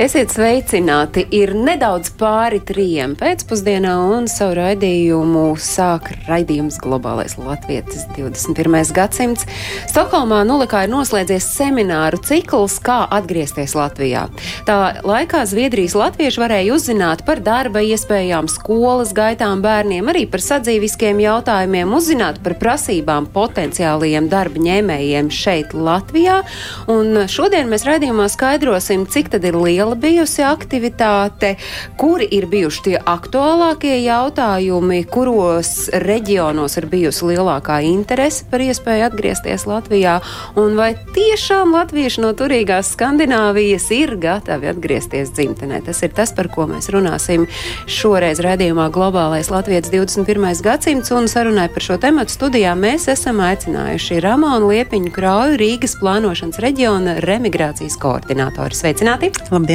Esiet sveicināti! Ir nedaudz pāri trijiem pēcpusdienā, un savu raidījumu sāk raidījums Globālais Latvijas 21. gadsimts. Stokholmā Nulikā ir noslēdzies semināru cikls, kā atgriezties Latvijā. Tā laikā Zviedrijas latvieši varēja uzzināt par darba iespējām, skolas gaitām bērniem, arī par sadzīviskiem jautājumiem, uzzināt par prasībām potenciālajiem darba ņēmējiem šeit Latvijā. Un šodien mēs raidījumā skaidrosim, cik tad ir liela bijusi aktivitāte, kuri ir bijuši tie aktuālākie jautājumi, kuros reģionos ir bijusi lielākā interese par iespēju atgriezties Latvijā, un vai tiešām latvieši no turīgās Skandināvijas ir gatavi atgriezties dzimtenē. Tas ir tas, par ko mēs runāsim šoreiz redzījumā Globālais Latvijas 21. gadsimts, un sarunai par šo tematu studijā mēs esam aicinājuši Ramonu Liepiņu Krauju, Rīgas plānošanas reģiona remigrācijas koordinātori. Sveicināti! Labdien!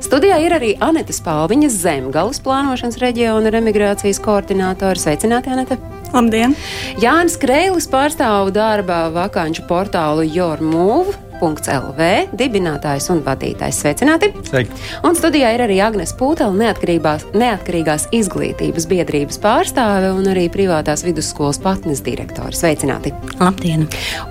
Studijā ir arī Anita Spalviņa, Zemgales plānošanas reģiona remigrācijas koordinātore. Sveicināti, Anita! Labdien! Jānis Kreilis pārstāv darba vakanču portālu YourMove. .lv dibinātājs un vadītājs. Sveicināti! Sveiki. Un studijā ir arī Agnēs Pūtela, neatkarīgās, izglītības biedrības pārstāve un arī privātās vidusskolas patnes direktore. Sveicināti! Labdien!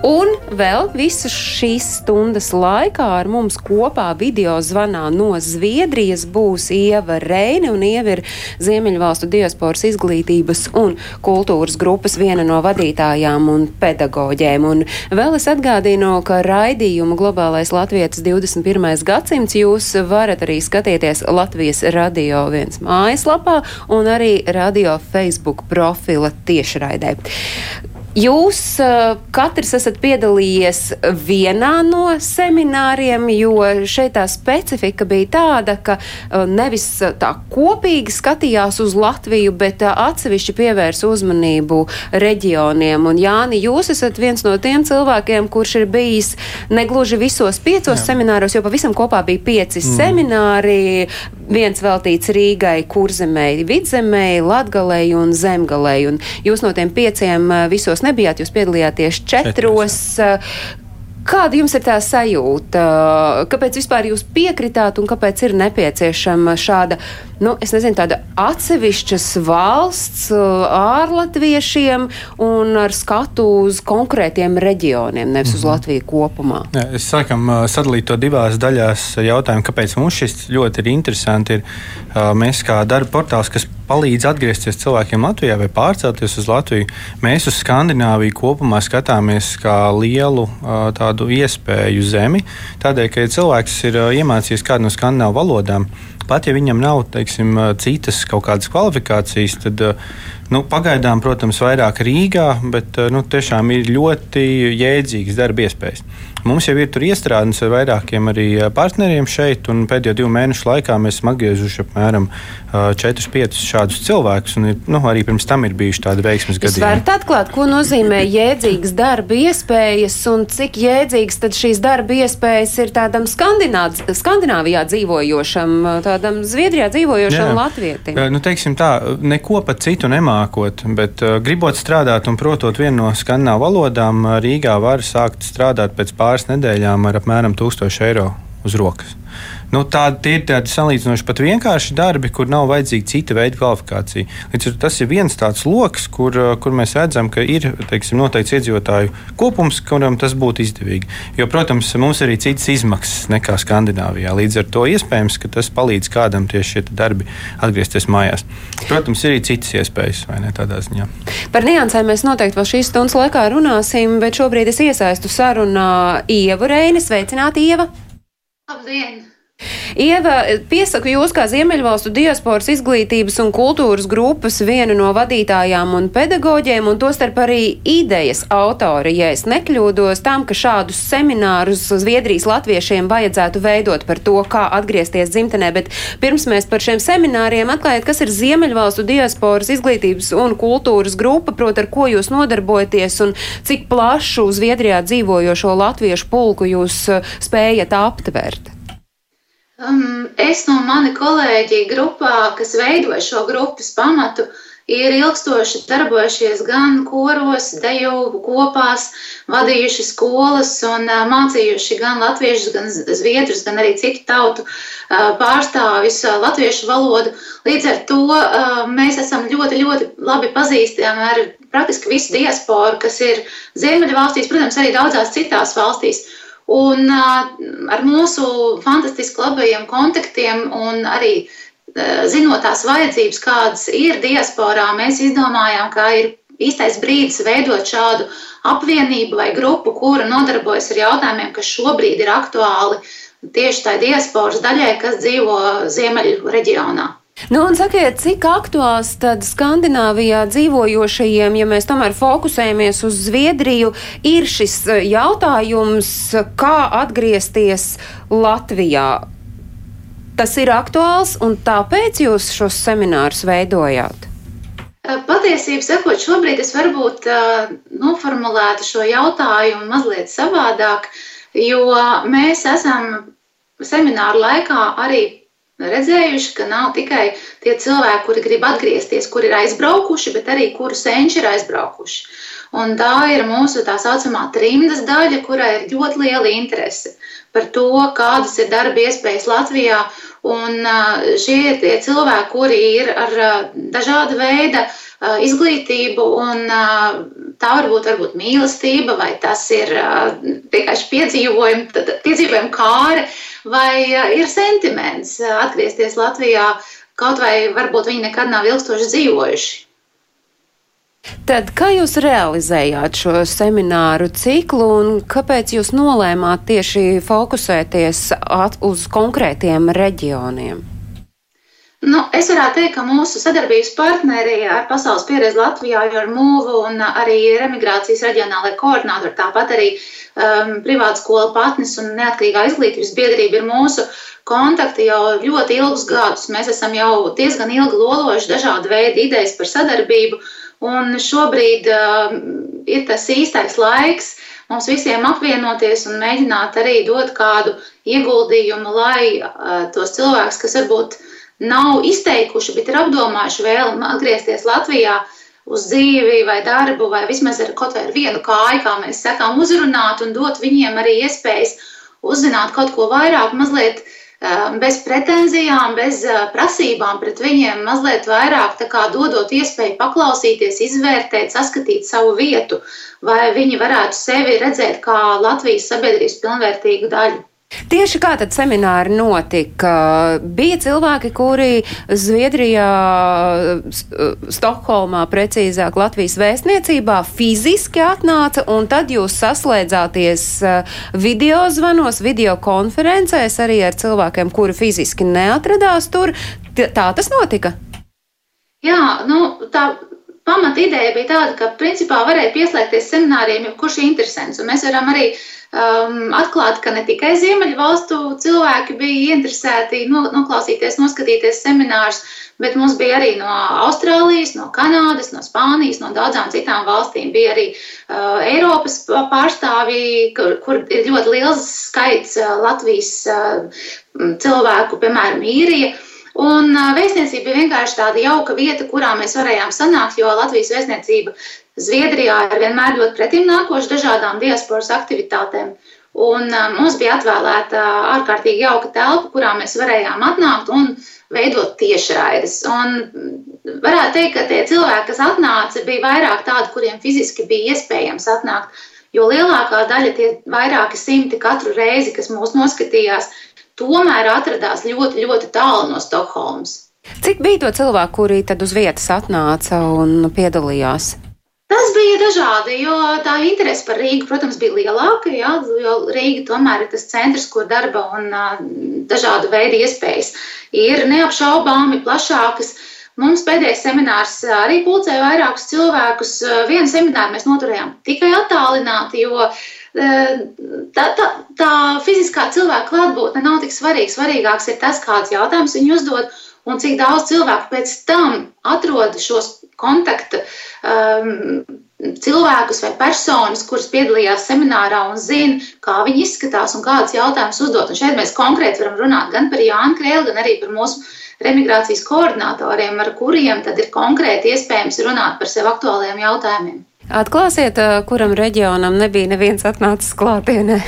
Un vēl visu šīs stundas laikā ar mums kopā video zvanā no Zviedrijas būs Ieva Reine, un Ieva ir Ziemeļvalstu diasporas izglītības un kultūras grupas viena no vadītājām un pedagoģēm. Un vēl es atgādinu, ka raidījumu Globālais Latvijas 21. gadsimts jūs varat arī skatīties Latvijas radio viens mājaslapā un arī radio Facebook profila tiešraidē. Jūs katrs esat piedalījies vienā no semināriem, jo šeit tā specifika bija tāda, ka nevis tā kopīgi skatījās uz Latviju, bet atsevišķi pievērs uzmanību reģioniem. Un Jāni, jūs esat viens no tiem cilvēkiem, kurš ir bijis negluži visos piecos Jā. semināros, jo pavisam kopā bija pieci mm. semināri. Viens veltīts Rīgai, Kurzemei, Vidzemei, Latgalei un Zemgalei. Un jūs no tiem pieciem visos jūs nebijāt, jūs piedalījāties četros. četros. Kāda jums ir tā sajūta? Kāpēc vispār jūs piekritāt un kāpēc ir nepieciešama šāda, nu, nezinu, tāda atsevišķas valsts ārlatviešiem un ar skatu uz konkrētiem reģioniem, nevis uz Latviju kopumā? Jā, es sākam sadalīt to divās daļās jautājumu, kāpēc mums šis ļoti ir interesanti. Ir, mēs kā darba portāls, kas palīdz atgriezties cilvēkiem Latvijā vai pārcelties uz Latviju, mēs uz Skandināviju kopumā skatāmies kā lielu tādu iespēju zemi. Tādēļ, ka cilvēks ir iemācījies kādu no skandināvu valodām, pat ja viņam nav teiksim, citas kaut kādas kvalifikācijas, tad nu, pagaidām, protams, vairāk Rīgā, bet nu, tiešām ir ļoti jēdzīgas darba iespējas. Mums jau ir tur iestrādājums ar vairākiem arī partneriem šeit, un pēdējo divu mēnešu laikā mēs esam atgriezuši apmēram 4-5 šādus cilvēkus. Un, nu, arī pirms tam ir bijuši tādi veiksmes gadījumi. Jūs varat atklāt, ko nozīmē jēdzīgas darba iespējas un cik jēdzīgas tad šīs darba iespējas ir tādam Skandināvijā dzīvojošam, tādam Zviedrijā dzīvojošam Jā. latvietim? Nu, teiksim tā, neko pat citu nemākot, bet gribot strādāt un protot vienu no skandināvu valodām, Rīgā var sākt strādāt pēc pāris pāris nedēļām ar apmēram 1000 eiro uz rokas. Nu, tādi ir tādi salīdzinoši pat vienkārši darbi, kur nav vajadzīga cita veida kvalifikācija. Līdz ar to tas ir viens tāds lokus, kur, kur mēs redzam, ka ir teiksim, noteikts iedzīvotāju kopums, kuram tas būtu izdevīgi. Jo, protams, mums ir arī citas izmaksas nekā Skandināvijā. Līdz ar to iespējams, ka tas palīdz kādam tieši šie darbi atgriezties mājās. Protams, ir arī citas iespējas, vai ne tādā ziņā. Par niansēm mēs noteikti vēl šīs stundas laikā runāsim, bet šobrīd es iesaistu sarunā Ievu Reini. Sveicināti, Ieva! Labdien! Ieva, piesaku jūs kā Ziemeļvalstu diasporas izglītības un kultūras grupas vienu no vadītājām un pedagoģiem, un tostarp arī idejas autori, ja es nekļūdos tam, ka šādus seminārus Zviedrijas latviešiem vajadzētu veidot par to, kā atgriezties dzimtenē, bet pirms mēs par šiem semināriem atklājat, kas ir Ziemeļvalstu diasporas izglītības un kultūras grupa, proti, ar ko jūs nodarbojaties un cik plašu Zviedrijā dzīvojošo latviešu pulku jūs spējat aptvert. Um, es no mani kolēģi grupā, kas veidoja šo grupas pamatu, uh, ir ilgstoši darbojušies gan koros, deju kopās, vadījuši skolas un mācījuši gan latviešus, gan zviedrus, gan arī citu tautu pārstāvis latviešu valodu. Līdz ar to mēs esam ļoti, ļoti labi pazīstami ar praktiski visu diasporu, kas ir Ziemeļu valstīs, protams, arī daudzās citās valstīs. Un ar mūsu fantastiski labajiem kontaktiem un arī zinot tās vajadzības, kādas ir diasporā, mēs izdomājām, ka ir īstais brīdis veidot šādu apvienību vai grupu, kura nodarbojas ar jautājumiem, kas šobrīd ir aktuāli tieši tai diasporas daļai, kas dzīvo Ziemeļu reģionā. Nu, un sakiet, cik aktuāls tad Skandināvijā dzīvojošajiem, ja mēs tomēr fokusējamies uz Zviedriju, ir šis jautājums, kā atgriezties Latvijā? tas ir aktuāls un tāpēc jūs šos seminārus veidojāt? Patiesībā sakot, šobrīd es varbūt uh, noformulētu šo jautājumu mazliet savādāk, jo mēs esam semināru laikā arī redzējuši, ka nav tikai tie cilvēki, kuri grib atgriezties, kuri ir aizbraukuši, bet arī kuru senči ir aizbraukuši. Un tā ir mūsu tā saucamā trimdas daļa, kurai ir ļoti liela interese par to, kādas ir darba iespējas Latvijā Un šie ir tie cilvēki, kuri ir ar dažāda veida izglītību, un tā var būt varbūt mīlestība, vai tas ir vienkārši piedzīvojumi, piedzīvojumi kāre, vai ir sentiments atgriezties Latvijā, kaut vai varbūt viņi nekad nav ilgstoši dzīvojuši. Tad kā jūs realizējāt šo semināru ciklu un kāpēc jūs nolēmāt tieši fokusēties uz konkrētiem reģioniem? Nu, es varētu teikt, ka mūsu sadarbības partneri ar Pasaules pieredzi Latvijā, ar MUVU un arī Remigrācijas reģionālajā koordinātori, tāpat arī um, privāta skola patnis un neatkarīgā izglītības biedrība ir mūsu kontakti jau ļoti ilgus gadus. Mēs esam jau diezgan ilgi lolojuši dažādu veidu idejas par sadarbību. Uh, Un šobrīd uh, ir tas īstais laiks mums visiem apvienoties un mēģināt arī dot kādu ieguldījumu, lai uh, tos cilvēkus, kas varbūt nav izteikuši, bet ir apdomājuši vēlmi atgriezties Latvijā uz dzīvi vai darbu, vai vismaz ar kaut vai ar vienu kāju, kā mēs sakām, uzrunāt un dot viņiem arī iespējas uzzināt kaut ko vairāk, mazliet Ehm, bez pretenzijām, bez eh, prasībām pret viņiem, mazliet vairāk dodot iespēju paklausīties, izvērtēt, saskatīt savu vietu, vai viņi varētu sevi redzēt kā Latvijas sabiedrības pilnvērtīgu daļu. Tieši kā tad semināri notika? Bija cilvēki, kuri Zviedrijā, Stokholmā, precīzāk Latvijas vēstniecībā fiziski atnāca, un tad jūs saslēdzāties eh, video zvanos, video konferencēs arī ar cilvēkiem, kuri fiziski neatradās tur. Tā tas notika? Jā, nu, tā pamata ideja bija tāda, ka principā varēja pieslēgties semināriem, jebkurš interesants, un mēs varam arī uh, um, atklāt, ka ne tikai Ziemeļu valstu cilvēki bija interesēti no, noklausīties, noskatīties seminārus, bet mums bija arī no Austrālijas, no Kanādas, no Spānijas, no daudzām citām valstīm. Bija arī uh, Eiropas pārstāvji, kur, kur ir ļoti liels skaits uh, Latvijas uh, cilvēku, piemēram, īrija. Un vēstniecība bija vienkārši tāda jauka vieta, kurā mēs varējām sanākt, jo Latvijas vēstniecība Zviedrijā ir vienmēr ļoti pretim nākoši dažādām diasporas aktivitātēm. Un mums bija atvēlēta ārkārtīgi jauka telpa, kurā mēs varējām atnākt un veidot tiešraides. Un varētu teikt, ka tie cilvēki, kas atnāca, bija vairāk tādi, kuriem fiziski bija iespējams atnākt. Jo lielākā daļa, tie vairāki simti katru reizi, kas mūs noskatījās, tomēr atradās ļoti, ļoti tālu no Stokholmas. Cik bija to cilvēku, kuri tad uz vietas atnāca un piedalījās? Tas bija dažādi, jo tā interese par Rīgu, protams, bija lielāka. Jā, jo Rīga tomēr ir tas centrs, kur darba un uh, dažādu veidu iespējas ir neapšaubāmi plašākas. Mums pēdējais seminārs arī pulcēja vairākus cilvēkus. Vienu semināru mēs noturējām tikai attālināti, jo tā, tā, tā fiziskā cilvēka klātbūtne nav tik svarīga. Svarīgāks ir tas, kāds jautājums viņi uzdod un cik daudz cilvēku pēc tam atrod šos kontaktu um, cilvēkus vai personas, kuras piedalījās seminārā un zina, kā viņi izskatās un kādus jautājumus uzdot. Un šeit mēs konkrēti varam runāt gan par Jānu Krēlu, gan arī par mūsu remigrācijas koordinatoriem, ar kuriem tad ir konkrēti iespējams runāt par sev aktuāliem jautājumiem. Atklāsiet, kuram reģionam nebija neviens atnācis klātienē.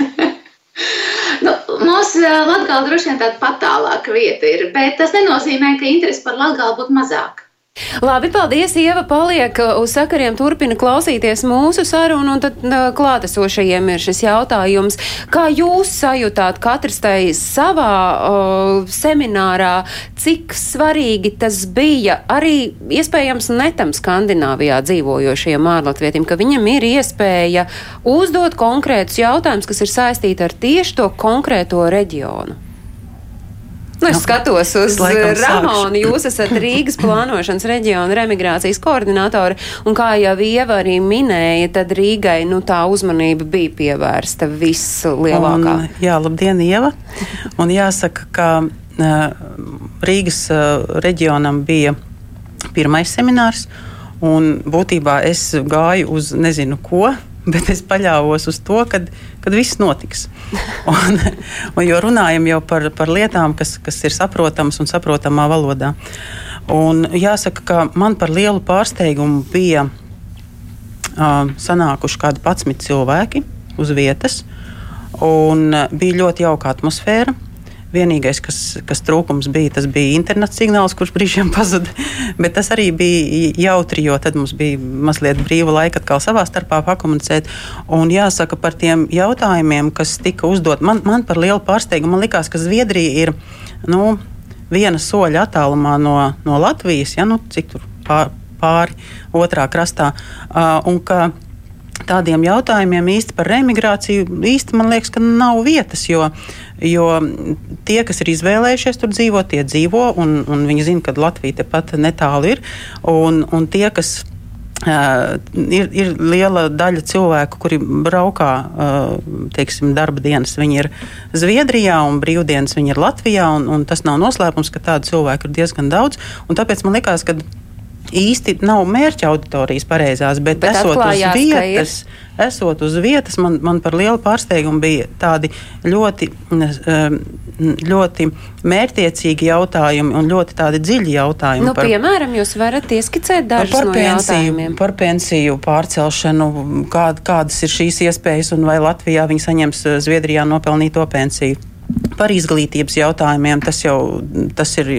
Nu, mums Latvijā droši vien tāda patālāka vieta ir, bet tas nenozīmē, ka interesi par Latviju būtu mazāka. Labi, paldies, Ieva, paliek uh, uz sakariem, turpina klausīties mūsu sarunu, un tad uh, klātesošajiem ir šis jautājums. Kā jūs sajūtāt katrs tai savā uh, seminārā, cik svarīgi tas bija arī iespējams netam Skandināvijā dzīvojošiem ārlatvietim, ka viņam ir iespēja uzdot konkrētus jautājumus, kas ir saistīti ar tieši to konkrēto reģionu? Nu, es skatos uz Ramonu. Jūs esat Rīgas plānošanas reģiona remigrācijas koordinātori, un kā jau Ieva arī minēja, tad Rīgai nu, tā uzmanība bija pievērsta vislielākā. Un, jā, labdien, Ieva! Un jāsaka, ka uh, Rīgas uh, reģionam bija pirmais seminārs, un būtībā es gāju uz nezinu ko bet es paļāvos uz to, ka viss notiks. Un, un, jo runājam jau par, par lietām, kas, kas ir saprotamas un saprotamā valodā. Un jāsaka, ka man par lielu pārsteigumu bija uh, sanākuši kādi 11 cilvēki uz vietas, un bija ļoti jauka atmosfēra. Vienīgais, kas, kas trūkums bija, tas bija internets signāls, kurš brīžiem pazuda. Bet tas arī bija jautri, jo tad mums bija mazliet brīva laika atkal savā starpā pakomunicēt. Un jāsaka par tiem jautājumiem, kas tika uzdot, man, man par lielu pārsteigumu. Likās, ka Zviedrija ir nu, viena soļa attālumā no, no Latvijas, ja nu, cik tur pār, pāri otrā krastā. Uh, tādiem jautājumiem īsti par remigrāciju īsti man liekas, ka nav vietas, jo, jo tie, kas ir izvēlējušies tur dzīvot, tie dzīvo, un, un viņi zina, ka Latvija tepat netālu ir, un, un tie, kas Uh, ir, ir liela daļa cilvēku, kuri braukā uh, teiksim, darba dienas. Viņi ir Zviedrijā un brīvdienas viņi ir Latvijā. Un, un tas nav noslēpums, ka tādu cilvēku ir diezgan daudz. Tāpēc man liekas, ka īsti nav mērķa auditorijas pareizās, bet, bet esot uz vietas, esot uz vietas man, man par lielu pārsteigumu bija tādi ļoti, um, ļoti mērķiecīgi jautājumi un ļoti tādi dziļi jautājumi. Nu, par, piemēram, jūs varat ieskicēt dažus par no pensiju, par pensiju pārcelšanu, kād, kādas ir šīs iespējas un vai Latvijā viņi saņems Zviedrijā nopelnīto pensiju Par izglītības jautājumiem tas jau tas ir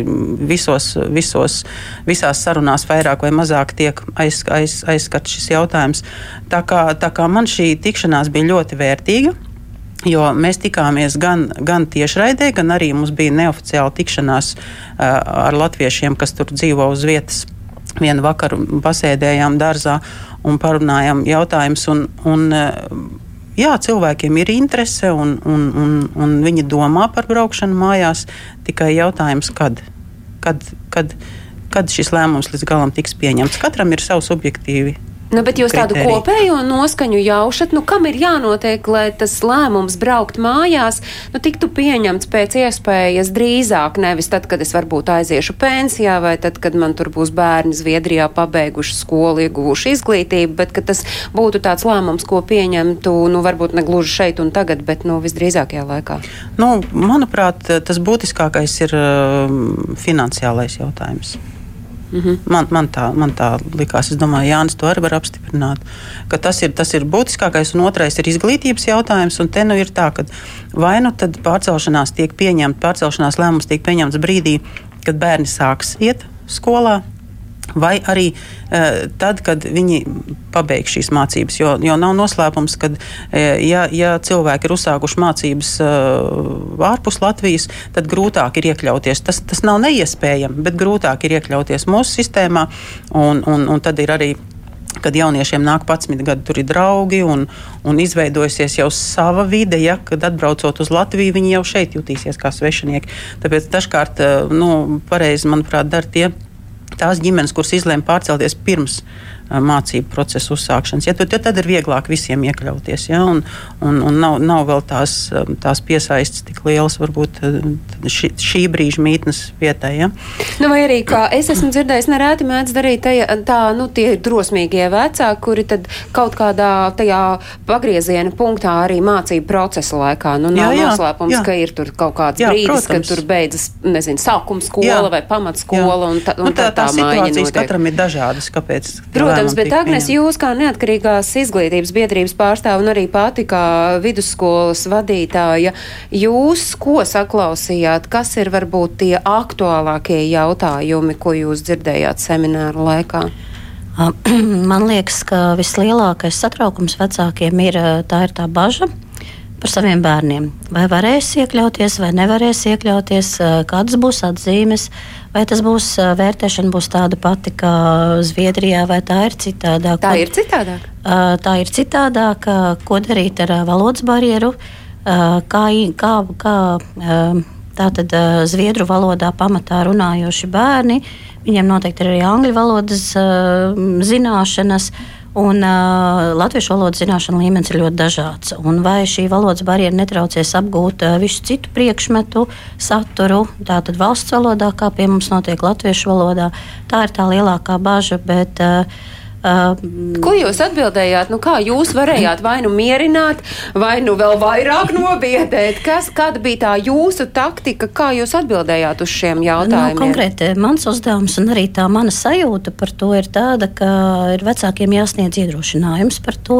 visos, visos, visās sarunās vairāk vai mazāk tiek aiz, aiz, aizskats šis jautājums. Tā kā, tā kā man šī tikšanās bija ļoti vērtīga. Jo mēs tikāmies gan, gan tiešraidē, gan arī mums bija neoficiāla tikšanās uh, ar latviešiem, kas tur dzīvo uz vietas. Vienu vakaru pasēdējām dārzā un parunājām jautājumus. Un, un, uh, jā, cilvēkiem ir interese un, un, un, un viņi domā par braukšanu mājās. Tikai jautājums, kad, kad, kad, kad šis lēmums līdz galam tiks pieņemts. Katram ir savs objektīvi Nu, bet jūs kriteriju. tādu kopējo noskaņu jaušat, nu, kam ir jānotiek, lai tas lēmums braukt mājās, nu, tiktu pieņemts pēc iespējas drīzāk, nevis tad, kad es varbūt aiziešu pensijā, vai tad, kad man tur būs bērni Zviedrijā pabeiguši skolu, ieguvuši izglītību, bet ka tas būtu tāds lēmums, ko pieņemtu, nu, varbūt ne gluži šeit un tagad, bet, nu, visdrīzākajā laikā. Nu, manuprāt, tas būtiskākais ir uh, finansiālais jautājums. Mm -hmm. man, man, tā, man tā likās. Es domāju, Jānis to arī var apstiprināt. Tas ir, tas ir būtiskākais, un otrais ir izglītības jautājums. Un te nu ir tā, ka vai nu tad pārcelšanās tiek pieņemta, pārcelšanās lēmums tiek pieņemts brīdī, kad bērni sāks iet skolā, vai arī uh, tad, kad viņi pabeigs šīs mācības. Jo, jo nav noslēpums, ka, uh, ja, ja cilvēki ir uzsākuši mācības uh, ārpus Latvijas, tad grūtāk ir iekļauties. Tas, tas nav neiespējami, bet grūtāk ir iekļauties mūsu sistēmā, un, un, un tad ir arī kad jauniešiem nāk 11 gadi, tur ir draugi un, un izveidojusies jau sava vide. Ja, kad atbraucot uz Latviju, viņi jau šeit jutīsies kā svešinieki. Tāpēc dažkārt, nu, pareizi, manuprāt, dara tie tās ģimenes, kuras izlēma pārcelties pirms mācību procesu uzsākšanas. Ja, tad, tad ir vieglāk visiem iekļauties. Ja, un, un, un nav, nav vēl tās, tās piesaistes tik lielas, varbūt šī, šī brīža mītnes vietai. Ja. Nu, vai arī, kā es esmu dzirdējis, nereti mēdz darīt tā, tā nu, tie drosmīgie vecāki, kuri kaut kādā tajā pagrieziena punktā arī mācību procesa laikā. Nu, nav jā, jā, noslēpums, jā. ka ir tur kaut kāds jā, brīdis, protams. kad tur beidzas, nezinu, sākuma skola jā. vai pamatskola. Un ta, un nu, tā, tā, tā, tā situācijas katram ir dažādas. Kāpēc? Protams, bet Agnes, jūs kā neatkarīgās izglītības biedrības pārstāv un arī pati kā vidusskolas vadītāja, jūs ko saklausījāt, kas ir varbūt tie aktuālākie jautājumi, ko jūs dzirdējāt semināru laikā? Man liekas, ka vislielākais satraukums vecākiem ir tā, ir tā bažas par saviem bērniem. Vai varēs iekļauties, vai nevarēs iekļauties, kādas būs atzīmes, vai tas būs vērtēšana būs tāda pati kā Zviedrijā, vai tā ir citādāk. Tā ir citādāk. Tā ir citādāk, ko darīt ar valodas barjeru, kā, kā, kā tātad Zviedru valodā pamatā runājoši bērni. Viņiem noteikti ir arī angļu valodas zināšanas. Un uh, latviešu valodas zināšanu līmenis ir ļoti dažāds. Un vai šī valodas barjera netraucēs apgūt uh, visu citu priekšmetu, saturu, tātad valsts valodā, kā pie mums notiek latviešu valodā, tā ir tā lielākā bažas. Uh, Uh, Ko jūs atbildējāt? Nu, kā jūs varējāt vai nu mierināt, vai nu vēl vairāk nobiedēt? Kas, kāda bija tā jūsu taktika? Kā jūs atbildējāt uz šiem nu, jautājumiem? Nu, konkrēti, mans uzdevums un arī tā mana sajūta par to ir tāda, ka ir vecākiem jāsniedz iedrošinājums par to.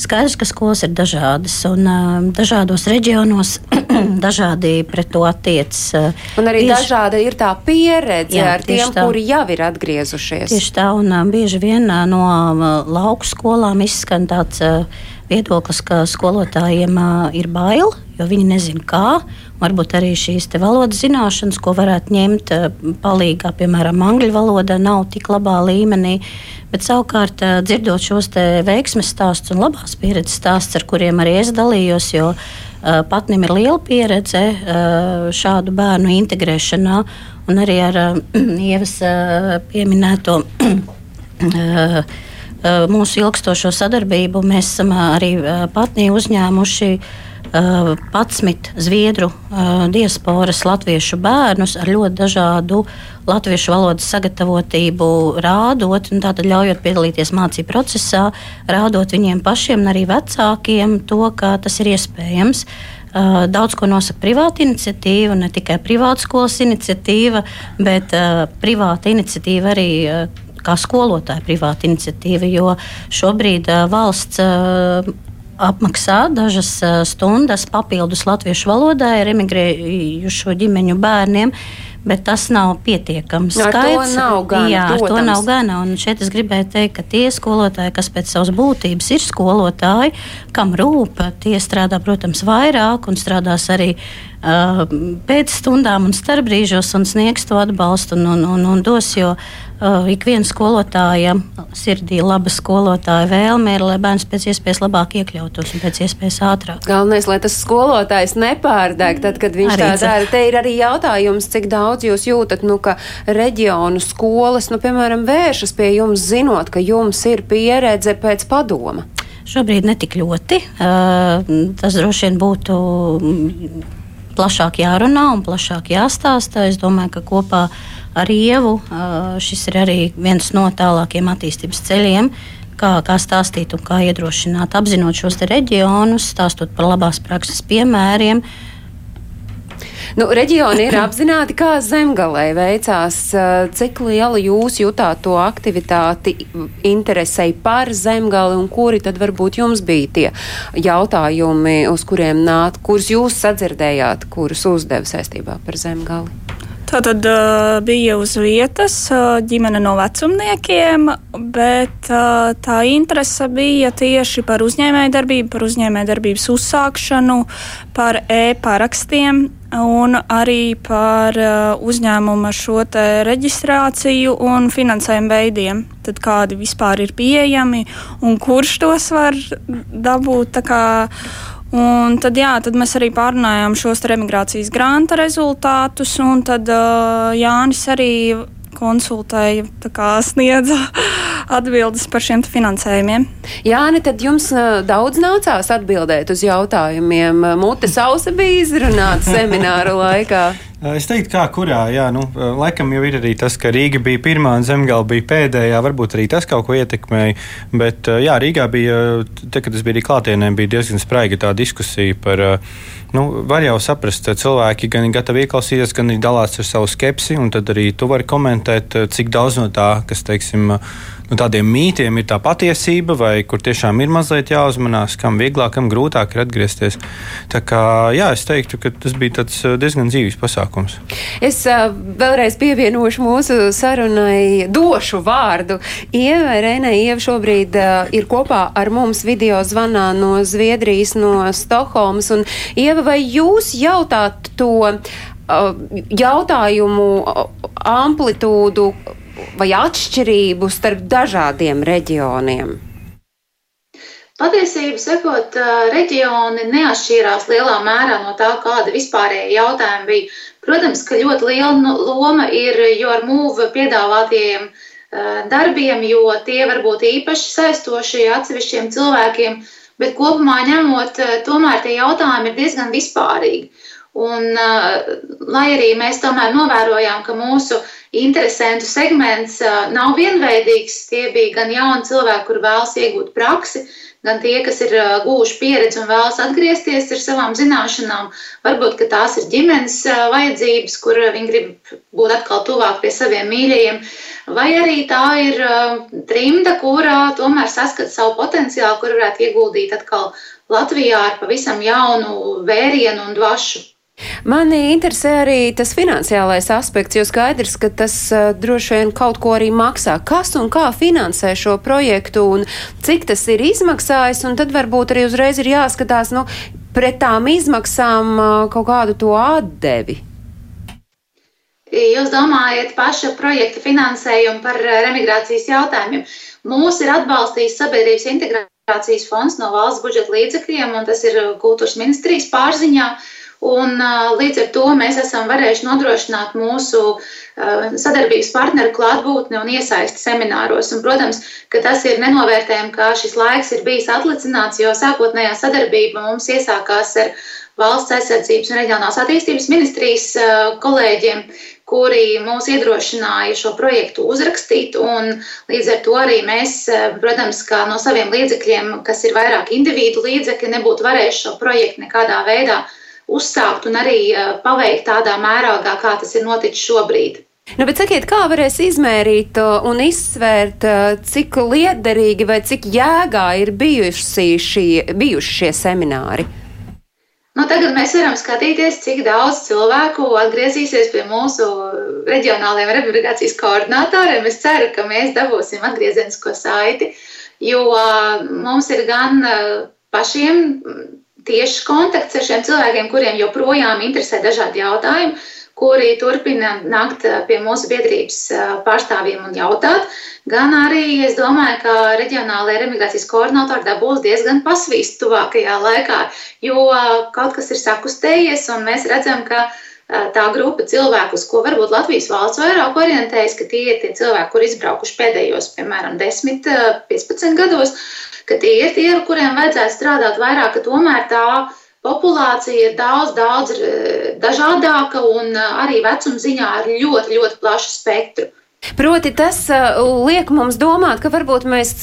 Skaidrs, ka skolas ir dažādas un uh, dažādos reģionos dažādi pret to attiecas. Un arī tieši, dažāda ir tā pieredze jā, ar tiem, tā. kuri jau ir atgriezušies. Tieši tā, un uh, bieži vien uh, no uh, lauku skolām izskan tāds uh, viedoklis, ka skolotājiem uh, ir bail, jo viņi nezina, kā. Varbūt arī šīs valodas zināšanas, ko varētu ņemt palīdzīgā, piemēram, angļu valoda, nav tik labā līmenī. Bet savukārt, dzirdot šos veiksmes stāstus un labās pieredzes stāstus, ar kuriem arī es dalījos, jo patnim ir liela pieredze šādu bērnu integrēšanā, un arī ar Ievas pieminēto mūsu ilgstošo sadarbību mēs esam arī patnī uzņēmuši 11 zviedru diasporas latviešu bērnus ar ļoti dažādu latviešu valodas sagatavotību, rādot, tātad ļaujot piedalīties mācību procesā, rādot viņiem pašiem un arī vecākiem to, ka tas ir iespējams. Daudz ko nosaka privāta iniciatīva, ne tikai privāta skolas iniciatīva, bet uh, privāta iniciatīva arī uh, kā skolotāja privāta iniciatīva, jo šobrīd valsts apmaksā dažas stundas papildus latviešu valodai ar emigrējušo ģimeņu bērniem. Bet tas nav pietiekams. No, skaits. to nav gana. Jā, protams. to nav gana. Un šeit es gribēju teikt, ka tie skolotāji, kas pēc savas būtības ir skolotāji, kam rūp, tie strādā, protams, vairāk un strādās arī uh, pēc stundām un starpbrīžos un sniegs to atbalstu un, un, un, un dos. Jo ik viena skolotāja sirdī laba skolotāja vēlme ir, lai bērns pēc iespējas labāk iekļautos un pēc iespējas ātrāk. Galvenais, lai tas skolotājs nepārdeg, tad, kad viņš arī tā dara. Te ir arī jautājums, cik daudz jūs jūtat, nu, ka reģionu skolas, nu, piemēram, vēršas pie jums, zinot, ka jums ir pieredze pēc padoma. Šobrīd netik ļoti. Tas droši vien būtu plašāk jārunā un plašāk jāstāsta. Es domāju, ka kopā ar Ievu šis ir arī viens no tālākiem attīstības ceļiem. Kā, kā stāstīt un kā iedrošināt, apzinot šos reģionus, stāstot par labās prakses piemēriem, uh, Nu, reģioni ir apzināti, kā zemgalē veicās, cik liela jūs jutāt to aktivitāti, interesei par zemgali un kuri tad varbūt jums bija tie jautājumi, uz kuriem nāk, kurus jūs sadzirdējāt, kurus uzdeva saistībā par zemgali? Tā tad uh, bija uz vietas uh, ģimene no vecumniekiem, bet uh, tā interese bija tieši par uzņēmējdarbību, par uzņēmējdarbības uzsākšanu, par e-parakstiem un arī par uh, uzņēmuma šo reģistrāciju un finansējumu veidiem. Tad kādi vispār ir pieejami un kurš tos var dabūt. Un tad, jā, tad mēs arī pārunājām šos emigrācijas grāmatu rezultātus, un tad uh, Jānis arī konsultēja, sniedza atbildes par šiem finansējumiem. Jā, ne tad jums daudz nācās atbildēt uz jautājumiem. Mutes ausa bija izrunāta semināra laikā. Es teiktu, kā kurā, jā, nu, laikam jau ir arī tas, ka Rīga bija pirmā un Zemgala bija pēdējā. Varbūt arī tas kaut ko ietekmēja. Bet, jā, Rīgā bija, te, kad es biju arī klātienē, bija diezgan spraiga tā diskusija par, nu, var jau saprast, cilvēki gan ir gatavi ieklausīties, gan arī dalās ar savu skepsi, un tad arī tu vari komentēt, cik daudz no tā, kas, teiksim, nu, tādiem mītiem ir tā patiesība, vai kur tiešām ir mazliet jāuzmanās, kam vieglāk, kam grūtāk ir atgriezties. Tā kā, jā, es teiktu, ka tas bija diezgan dzīves pasākums. Es uh, vēlreiz pievienošu mūsu sarunai, došu vārdu Ievai Reinai. Ieva šobrīd uh, ir kopā ar mums video zvanā no Zviedrijas, no Stokholmas. Un, Ieva, vai jūs jautāt to uh, jautājumu amplitūdu? Vai atšķirību starp dažādiem reģioniem? Patiesību sakot, reģioni neatšķīrās lielā mērā no tā, kāda vispārējā jautājuma bija. Protams, ka ļoti liela loma ir jo ar mūvu piedāvātajiem darbiem, jo tie var būt īpaši saistoši atsevišķiem cilvēkiem, bet kopumā ņemot, tomēr tie jautājumi ir diezgan vispārīgi. Un, lai arī mēs tomēr novērojām, ka mūsu interesantu segments nav vienveidīgs. Tie bija gan jauni cilvēki, kur vēlas iegūt praksi, gan tie, kas ir guvuši pieredzi un vēlas atgriezties ar savām zināšanām. Varbūt tās ir ģimenes vajadzības, kur viņi grib būt atkal tuvāk pie saviem mīļajiem, vai arī tā ir trimda, kurā tomēr saskat savu potenciālu, kur varētu ieguldīt atkal Latvijā ar pavisam jaunu vērienu un dvašu. Mani interesē arī tas finansiālais aspekts, jo skaidrs, ka tas uh, droši vien kaut ko arī maksā. Kas un kā finansē šo projektu un cik tas ir izmaksājis, un tad varbūt arī uzreiz ir jāskatās nu, pret tām izmaksām uh, kaut kādu to atdevi. Jūs domājat paša projekta finansējumu par remigrācijas jautājumiem. Mūs ir atbalstījis Sabiedrības integrācijas fonds no valsts budžeta līdzekļiem, un tas ir kultūras ministrijas pārziņā. Uh, Un, līdz ar to mēs esam varējuši nodrošināt mūsu sadarbības partneru klātbūtni un iesaisti semināros. Un, protams, ka tas ir nenovērtējami, ka šis laiks ir bijis atlicināts, jo sākotnējā sadarbība mums iesākās ar Valsts aizsardzības un reģionālās attīstības ministrijas kolēģiem, kuri mūs iedrošināja šo projektu uzrakstīt. Līdz ar to arī mēs, protams, no saviem līdzekļiem, kas ir vairāk individu līdzekļi, nebūtu varējuši šo projektu nekādā veidā uzsākt un arī paveikt tādā mērogā, kā tas ir noticis šobrīd. Nu, bet sakiet, kā varēs izmērīt un izsvērt, cik liederīgi vai cik jēgā ir bijuši, šī, bijuši šie semināri? Nu, tagad mēs varam skatīties, cik daudz cilvēku atgriezīsies pie mūsu reģionālajiem rehabilitācijas koordinatoriem. Es ceru, ka mēs dabūsim atgriezenisko saiti, jo mums ir gan pašiem tieši kontakts ar šiem cilvēkiem, kuriem joprojām interesē dažādi jautājumi, kuri turpina nākt pie mūsu biedrības pārstāvjiem un jautāt. Gan arī es domāju, ka reģionālajie remigrācijas koordinatori dabūs diezgan pasvīst tuvākajā laikā, jo kaut kas ir sakustējies, un mēs redzam, ka tā grupa cilvēku, uz ko varbūt Latvijas valsts vairāk orientējas, ka tie ir tie cilvēki, kur izbraukuši pēdējos, piemēram, 10, 15 gados, ka tie ir tie, ar kuriem vajadzētu strādāt vairāk, ka tomēr tā populācija ir daudz, daudz dažādāka un arī vecuma ziņā ar ļoti, ļoti plašu spektru. Proti, tas liek mums domāt, ka varbūt mēs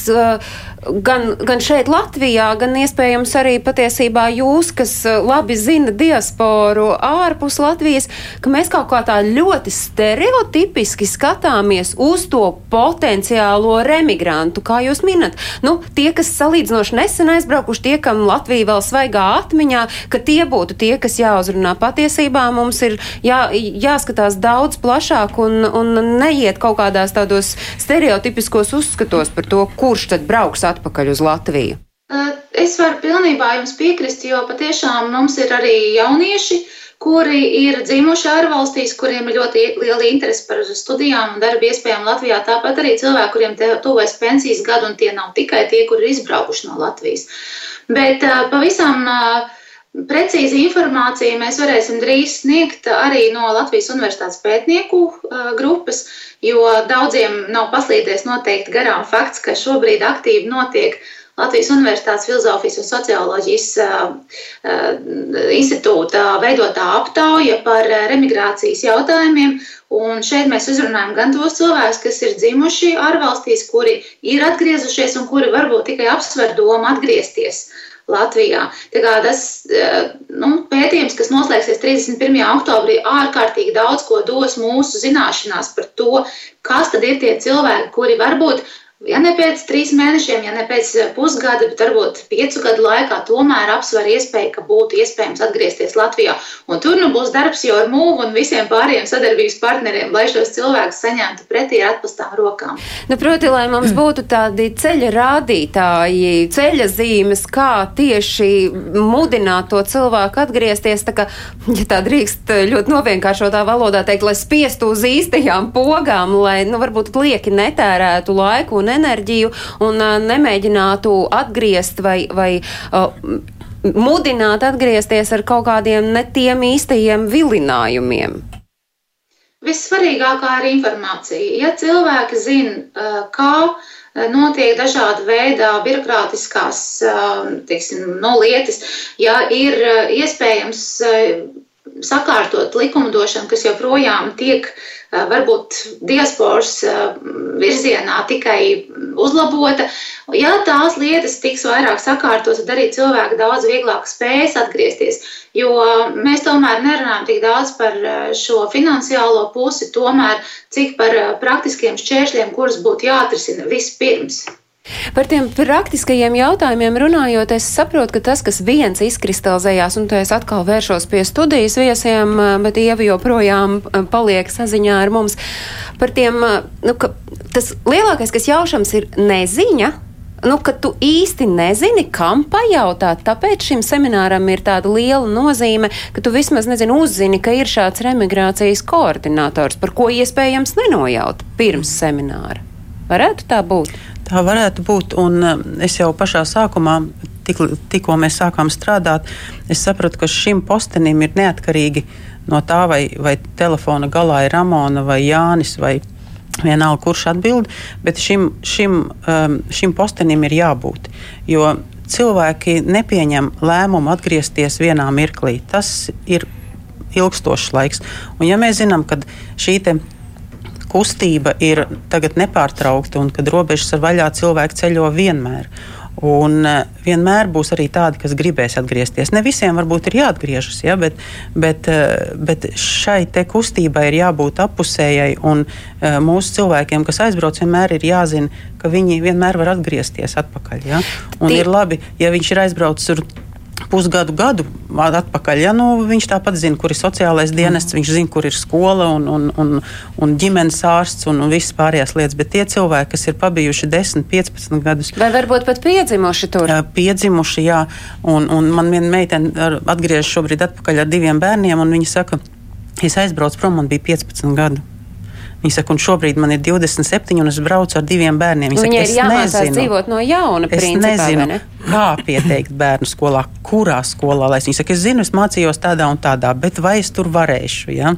gan, gan šeit, Latvijā, gan iespējams arī patiesībā jūs, kas uh, labi zina diasporu ārpus Latvijas, ka mēs kaut kā tā ļoti stereotipiski skatāmies uz to potenciālo remigrantu, kā jūs minat. Nu, tie, kas salīdzinoši nesen aizbraukuši, tie, kam Latvija vēl svaigā atmiņā, ka tie būtu tie, kas jāuzrunā. Patiesībā mums ir jā, jāskatās daudz plašāk un, un neiet kaut kādās tādos stereotipiskos uzskatos par to, kurš tad brauks atpakaļ uz Latviju? Es varu pilnībā jums piekrist, jo patiešām mums ir arī jaunieši, kuri ir dzimuši ārvalstīs, kuriem ir ļoti liela interese par studijām un darba iespējām Latvijā. Tāpat arī cilvēki, kuriem tuvojas pensijas gadu, un tie nav tikai tie, kuri ir izbraukuši no Latvijas. Bet pavisam Precīzi informāciju mēs varēsim drīz sniegt arī no Latvijas Universitātes pētnieku grupas, jo daudziem nav paslīdējis noteikti garām fakts, ka šobrīd aktīvi notiek Latvijas Universitātes Filozofijas un Socioloģijas institūta veidotā aptauja par remigrācijas jautājumiem. Un šeit mēs uzrunājam gan tos cilvēkus, kas ir dzimuši ārvalstīs, kuri ir atgriezušies un kuri varbūt tikai apsver domu atgriezties. Latvijā. Tas eh, nu, pētījums, kas noslēgsies 31. oktobrī, ārkārtīgi daudz ko dos mūsu zināšanās par to, kas tad ir tie cilvēki, kuri varbūt Ja ne pēc trīs mēnešiem, ja ne pēc eh, pusgada, bet varbūt piecu gadu laikā, tomēr apsver iespēju, ka būtu iespējams atgriezties Latvijā. Un tur nu būs darbs jau ar mūvu un visiem pārējiem sadarbības partneriem, lai šos cilvēkus saņemtu pretī ar atpastām rokām. Nu, proti, lai mums būtu tādi ceļa rādītāji, ceļa zīmes, kā tieši mudināt to cilvēku atgriezties, tā kā, ja tā drīkst ļoti novienkāršotā valodā teikt, lai spiestu uz īstajām pogām, lai, nu, varbūt lieki netērētu laiku un enerģiju un uh, nemēģinātu atgriezt vai, vai uh, mudināt atgriezties ar kaut kādiem ne tiem īstajiem vilinājumiem. Vissvarīgākā ir informācija. Ja cilvēki zina, kā notiek dažāda veida birokrātiskās teiksim, no lietas, ja ir iespējams sakārtot likumdošanu, kas joprojām tiek Eh, varbūt diasporas eh, virzienā tikai uzlabota. Ja tās lietas tiks vairāk sakārtotas, tad arī cilvēki daudz vieglāk spēs atgriezties. Jo mēs tomēr nerunājam tik daudz par eh, šo finansiālo pusi, tomēr cik par praktiskiem šķēršļiem, kurus būtu jāatrisina vispirms. Par tiem praktiskajiem jautājumiem runājot, es saprotu, ka tas, kas viens izkristalizējās, un to es atkal vēršos pie studijas viesiem, bet Ieva joprojām paliek saziņā ar mums, par tiem, nu, ka tas lielākais, kas jaušams, ir neziņa. Nu, ka tu īsti nezini, kam pajautāt. Tāpēc šim semināram ir tāda liela nozīme, ka tu vismaz nezini, uzzini, ka ir šāds remigrācijas koordinators, par ko iespējams nenojaut pirms semināra. Varētu tā būt. Tā varētu būt. Un eh, es jau pašā sākumā, tik, tikko mēs sākām strādāt, es sapratu, ka šim postenim ir neatkarīgi no tā, vai, vai telefona galā ir Ramona vai Jānis vai vienalga, kurš atbild, bet šim, šim, um, šim postenim ir jābūt. Jo cilvēki nepieņem lēmumu atgriezties vienā mirklī. Tas ir ilgstošs laiks. Un ja mēs zinām, ka šī kustība ir tagad nepārtraukta un kad robežas ir vaļā, cilvēki ceļo vienmēr. Un uh, vienmēr būs arī tādi, kas gribēs atgriezties. Ne visiem varbūt ir jāatgriežas, ja, bet, bet, uh, bet šai kustībai ir jābūt apusējai. Un uh, mūsu cilvēkiem, kas aizbrauc, vienmēr ir jāzina, ka viņi vienmēr var atgriezties atpakaļ. Ja. Un Tī... ir labi, ja viņš ir aizbraucis tur pusgadu, gadu atpakaļ. Ja, nu, viņš tāpat zina, kur ir sociālais dienests, mm. viņš zina, kur ir skola un, un, un, un ģimenes ārsts un, un visas pārējās lietas. Bet tie cilvēki, kas ir pabijuši 10, 15 gadus, vai varbūt pat piedzimuši tur? Piedzimuši, jā. Un, un man viena meitene atgriežas šobrīd atpakaļ ar diviem bērniem, un viņa saka, es aizbraucu prom, man bija 15 gadu. Viņa saka, un šobrīd man ir 27, un es braucu ar diviem bērniem. Viņa Viņai ir jāmācās dzīvot no jauna. Es principā, nezinu, ne? kā pieteikt bērnu skolā, kurā skolā. Viņa saka, es zinu, es mācījos tādā un tādā, bet vai es tur varēšu? Ja?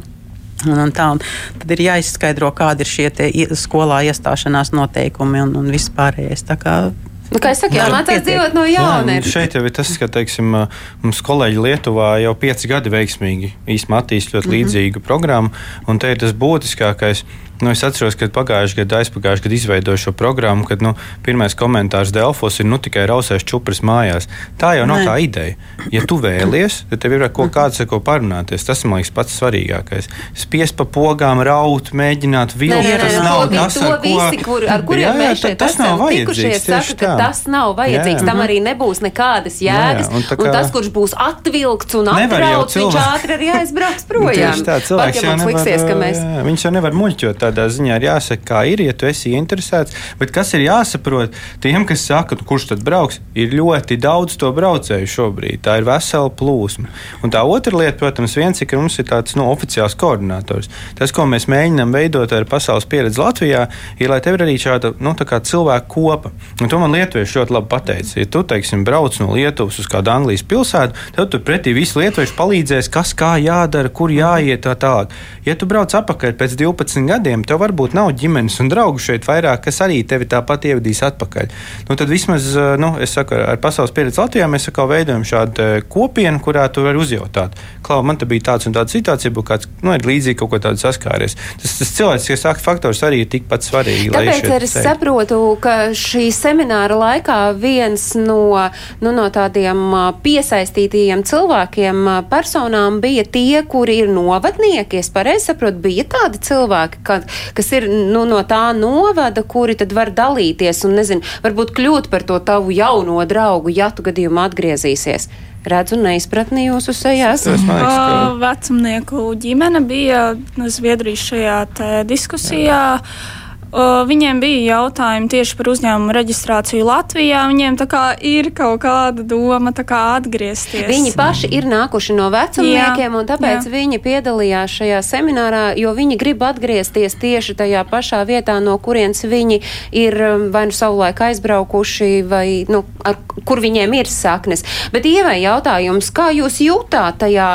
Un, un tā, un tad ir jāizskaidro, kādi ir šie skolā iestāšanās noteikumi un, un viss pārējais. Nu, kā es saku, jāmācās dzīvot no jauna. Jā, šeit jau ir tas, ka teiksim, mums kolēģi Lietuvā jau pieci gadi veiksmīgi īstenībā attīst ļoti mm -hmm. līdzīgu programmu, un te ir tas būtiskākais. Nu, es atceros, ka pagājušajā gadā, aizpagājušajā gadā izveidoju šo programmu, kad nu, pirmais komentārs Delfos ir nu, tikai rausēs čupras mājās. Tā jau nav Nē. tā ideja. Ja tu vēlies, tad tev ir kaut kāds ar ko parunāties. Tas man liekas pats svarīgākais. Spiest pa pogām, raut, mēģināt vilkt. Tas nav tas, ar, ko... visi, kur, ar kuriem jā, jā, mēs šeit tas esam tikušies. Saka, ka tas nav vajadzīgs. Jā. Tam arī nebūs nekādas jēgas. Jā, un, kā... un tas, kurš būs atvilkts un atbraucis, viņš ātri arī aizbrauks projām. Tā, cilvēks jau nevar, liksies, mēs... jā, viņš jau nevar muļķot tādā ziņā ir jāsaka, kā ir, ja tu esi interesēts. Bet kas ir jāsaprot tiem, kas saka, nu, kurš tad brauks, ir ļoti daudz to braucēju šobrīd. Tā ir vesela plūsma. Un tā otra lieta, protams, viens ir, ka mums ir tāds nu, oficiāls koordinators. Tas, ko mēs mēģinām veidot ar pasaules pieredzi Latvijā, ir, lai tev ir arī šāda nu, cilvēku kopa. Un to man lietuvieši ļoti labi pateica. Ja tu, teiksim, brauc no Lietuvas uz kādu Anglijas pilsētu, tad tur pretī visi lietuvieši palīdzēs, kas kā jādara, kur jāiet tā tālāk. Ja tu brauc atpakaļ pēc 12 gadiem, tev varbūt nav ģimenes un draugu šeit vairāk, kas arī tevi tāpat ievadīs atpakaļ. Nu, tad vismaz, nu, es saku, ar pasaules pieredzi Latvijā mēs atkal veidojam šādu kopienu, kurā tu vari uzjautāt. Klau, man te bija tāds un tāds situācija, būtu kāds, nu, ir līdzīgi kaut ko tādu saskāries. Tas, tas cilvēks, faktors arī ir tikpat svarīgi. Tāpēc arī saprotu, ka šī semināra laikā viens no, nu, no tādiem piesaistītajiem cilvēkiem, personām bija tie, kuri ir novadnieki. Es pareizi saprotu, bija tādi cilvēki, kad, kas ir nu, no tā novada, kuri tad var dalīties un, nezinu, varbūt kļūt par to tavu jauno draugu, ja tu gadījumā atgriezīsies redzu neizpratni jūsu sejās. Uh, vecumnieku ģimene bija Zviedrijas šajā diskusijā. Jā. Viņiem bija jautājumi tieši par uzņēmumu reģistrāciju Latvijā. Viņiem ir kaut kāda doma kā atgriezties. Viņi paši ir nākuši no vecumniekiem, jā, un tāpēc jā. viņi piedalījās šajā seminārā, jo viņi grib atgriezties tieši tajā pašā vietā, no kurienes viņi ir um, vai nu savulaik aizbraukuši, vai nu, ar, kur viņiem ir saknes. Bet ievai jautājums, kā jūs jūtāt tajā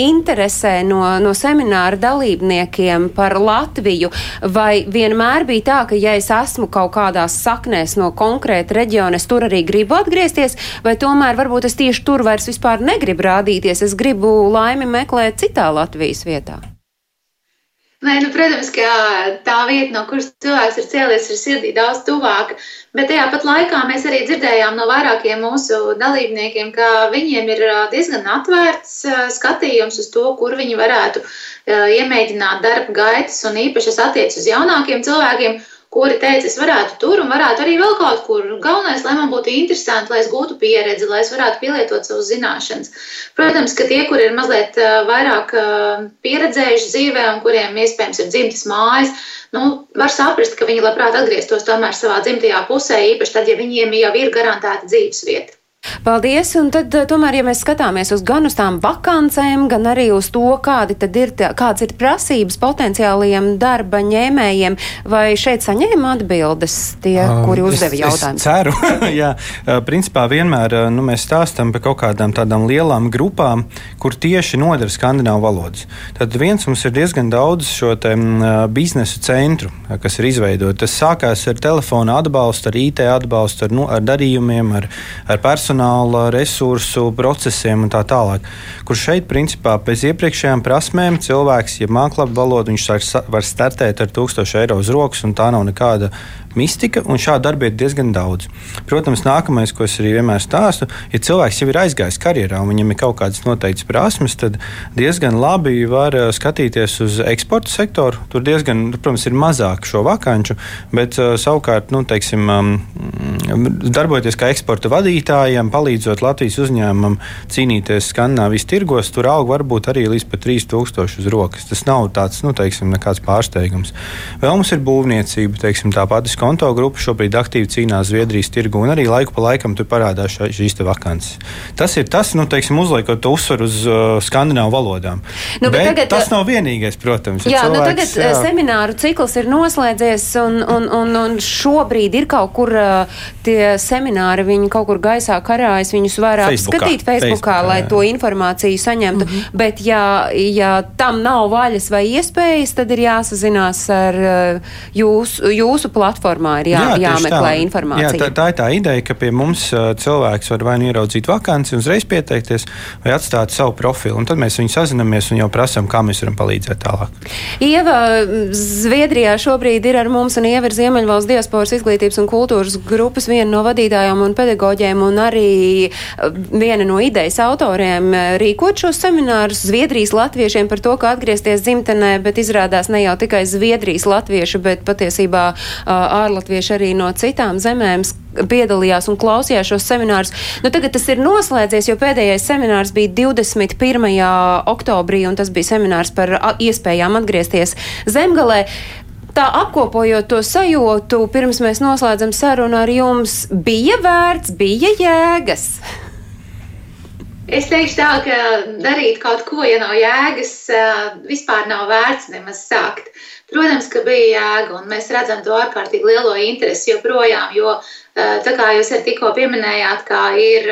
interesē no, no semināra dalībniekiem par Latviju, vai vienmēr bija tā, ka ja es esmu kaut kādās saknēs no konkrēta reģiona, es tur arī gribu atgriezties, vai tomēr varbūt es tieši tur vairs vispār negribu rādīties, es gribu laimi meklēt citā Latvijas vietā? Nē, nu, protams, ka tā vieta, no kuras cilvēks ir cēlies, ir sirdī daudz tuvāka. Bet tajā pat laikā mēs arī dzirdējām no vairākiem mūsu dalībniekiem, ka viņiem ir diezgan atvērts skatījums uz to, kur viņi varētu iemēģināt darba gaitas, un īpaši tas attiecas uz jaunākiem cilvēkiem kuri teica, es varētu tur un varētu arī vēl kaut kur. Galvenais, lai man būtu interesanti, lai es gūtu pieredzi, lai es varētu pielietot savus zināšanas. Protams, ka tie, kuri ir mazliet vairāk pieredzējuši dzīvē un kuriem iespējams ir dzimtas mājas, nu, var saprast, ka viņi labprāt atgrieztos tomēr savā dzimtajā pusē, īpaši tad, ja viņiem jau ir garantēta dzīves vieta. Paldies! Un tad, eh, tomēr, ja mēs skatāmies uz gan uz tām vakancēm, gan arī uz to, kādi tad ir, kāds ir prasības potenciālajiem darba ņēmējiem, vai šeit saņēma atbildes tie, uh, kuri uzdeva jautājumus? Es ceru, jā. Principā vienmēr nu, mēs stāstam par kaut kādām tādām lielām grupām, kur tieši nodara skandināvu valodas. Tad viens mums ir diezgan daudz šo te, uh, biznesa centru, kas ir izveidoti. Tas sākās ar telefona atbalstu, ar IT atbalstu, ar, nu, ar darījumiem, ar, ar personālu personāla, resursu, procesiem un tā tālāk. Kur šeit, principā, bez iepriekšējām prasmēm cilvēks, ja mākslā valodu, viņš var startēt ar 1000 eiro uz rokas, un tā nav nekāda mistika, un šādu darbu ir diezgan daudz. Protams, nākamais, ko es arī vienmēr stāstu, ja cilvēks jau ir aizgājis karjerā un viņam ir kaut kādas noteiktas prasmes, tad diezgan labi var eh, skatīties uz eksporta sektoru. Tur diezgan, protams, ir mazāk šo vakanču, bet uh, savukārt, nu, teiksim, um, darbojoties kā eksporta vadītājam, palīdzot Latvijas uzņēmumam cīnīties Skandinavijas tirgos, tur aug varbūt arī līdz pat 3000 uz rokas. Tas nav tāds, nu, teiksim, nekāds pārsteigums. Vēl mums ir būvniecība, teiksim, tā pati konto grupa šobrīd aktīvi cīnās Zviedrijas tirgu, un arī laiku pa laikam tur parādās šīs vakances. Tas ir tas, nu, teiksim, uzliekot uzsvaru uz uh, skandināvu valodām. Nu, bet bet tagad, tas nav vienīgais, protams. Jā, cilvēks, nu, tagad jā. semināru cikls ir noslēdzies, un, un, un, un šobrīd ir kaut kur uh, tie semināri, viņi kaut kur gaisā karājas, viņus var apskatīt Facebookā, Facebookā lai jā. to informāciju saņemtu. Mm -hmm. Bet, ja, ja tam nav vaļas vai iespējas, tad ir jāsazinās ar uh, jūs, jūsu platformā ir jā, jā, jāmeklē tā. informācija. Jā, tā, tā ir tā ideja, ka pie mums cilvēks var vai nu ieraudzīt vakanci, uzreiz pieteikties, vai atstāt savu profilu. Un tad mēs viņu sazinamies un jau prasām, kā mēs varam palīdzēt tālāk. Ieva Zviedrijā šobrīd ir ar mums, un Ieva ir Ziemeļvalsts diasporas izglītības un kultūras grupas viena no vadītājām un pedagoģiem, un arī viena no idejas autoriem rīkot šos seminārus Zviedrijas latviešiem par to, kā atgriezties dzimtenē, bet izrādās ne jau tikai Zviedrijas latvieši, bet patiesībā uh, ārlatvieši arī no citām zemēm piedalījās un klausījās šos seminārus. Nu, tagad tas ir noslēdzies, jo pēdējais seminārs bija 21. oktobrī, un tas bija seminārs par iespējām atgriezties zemgalē. Tā apkopojot to sajūtu, pirms mēs noslēdzam sarunu ar jums, bija vērts, bija jēgas. Es teikšu tā, ka darīt kaut ko, ja nav jēgas, vispār nav vērts nemaz sākt. Protams, ka bija jēga, un mēs redzam to ārkārtīgi lielo interesi joprojām, jo tā kā jūs arī tikko pieminējāt, kā ir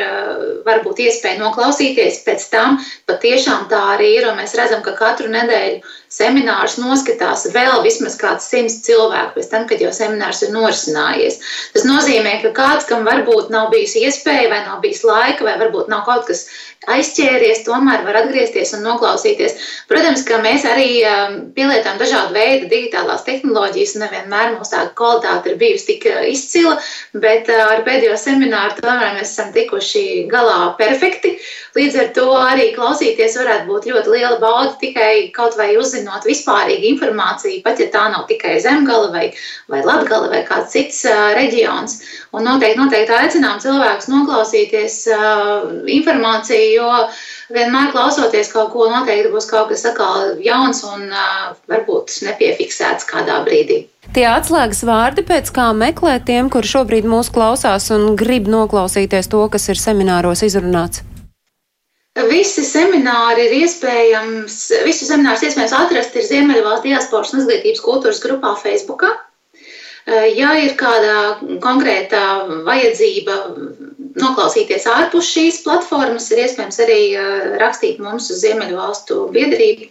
varbūt iespēja noklausīties pēc tam, patiešām tā arī ir, mēs redzam, ka katru nedēļu seminārus noskatās vēl vismaz kāds simts cilvēku pēc tam, kad jau seminārs ir norisinājies. Tas nozīmē, ka kāds, kam varbūt nav bijis iespēja, vai nav bijis laika, vai varbūt nav kaut kas aizķēries, tomēr var atgriezties un noklausīties. Protams, ka mēs arī um, pielietām dažādu veidu digitālās tehnoloģijas, un nevienmēr mūsu tā kvalitāte ir bijusi tik uh, izcila, bet uh, ar pēdējo semināru tomēr mēs esam tikuši galā perfekti. Līdz ar to arī klausīties varētu būt ļoti liela bauda tikai kaut vai uzzinot vispārīgu informāciju, pat ja tā nav tikai zemgala vai, vai latgala vai kāds cits uh, reģions. Un noteikti, noteikti aicinām cilvēkus noklausīties uh, informāciju, jo vienmēr klausoties kaut ko, noteikti būs kaut kas atkal jauns un uh, varbūt nepiefiksēts kādā brīdī. Tie atslēgas vārdi, pēc kā meklēt tiem, kur šobrīd mūs klausās un grib noklausīties to, kas ir semināros izrunāts. Visi semināri ir iespējams, visu seminārus iespējams atrast ir Ziemeļvalsts diasporas un izglītības kultūras grupā Facebookā. Ja ir kāda konkrēta vajadzība noklausīties ārpus šīs platformas, ir iespējams arī rakstīt mums uz Ziemeļvalstu biedrību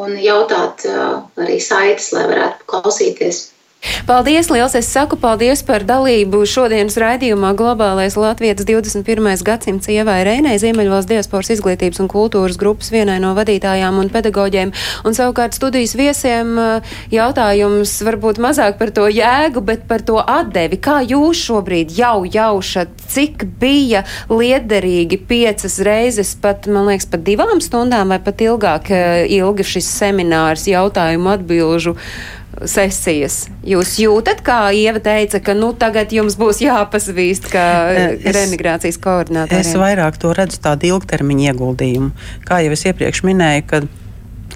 un jautāt arī saites, lai varētu klausīties. Paldies, liels! Es saku paldies par dalību šodienas raidījumā Globālais Latvijas 21. gadsimts ievai Reinai Ziemeļvalsts diasporas izglītības un kultūras grupas vienai no vadītājām un pedagoģiem. Un savukārt studijas viesiem eh, jautājums varbūt mazāk par to jēgu, bet par to atdevi. Kā jūs šobrīd jau jaušat, cik bija liederīgi piecas reizes, pat, man liekas, pat divām stundām vai pat ilgāk eh, ilga šis seminārs jautājumu atbilžu? Sesijas. Jūs jūtat, kā Ieva teica, ka nu, tagad jums būs jāpasvīst, kā es, remigrācijas koordinātoriem? Es vairāk to redzu tādu ilgtermiņa ieguldījumu. Kā jau es iepriekš minēju, kad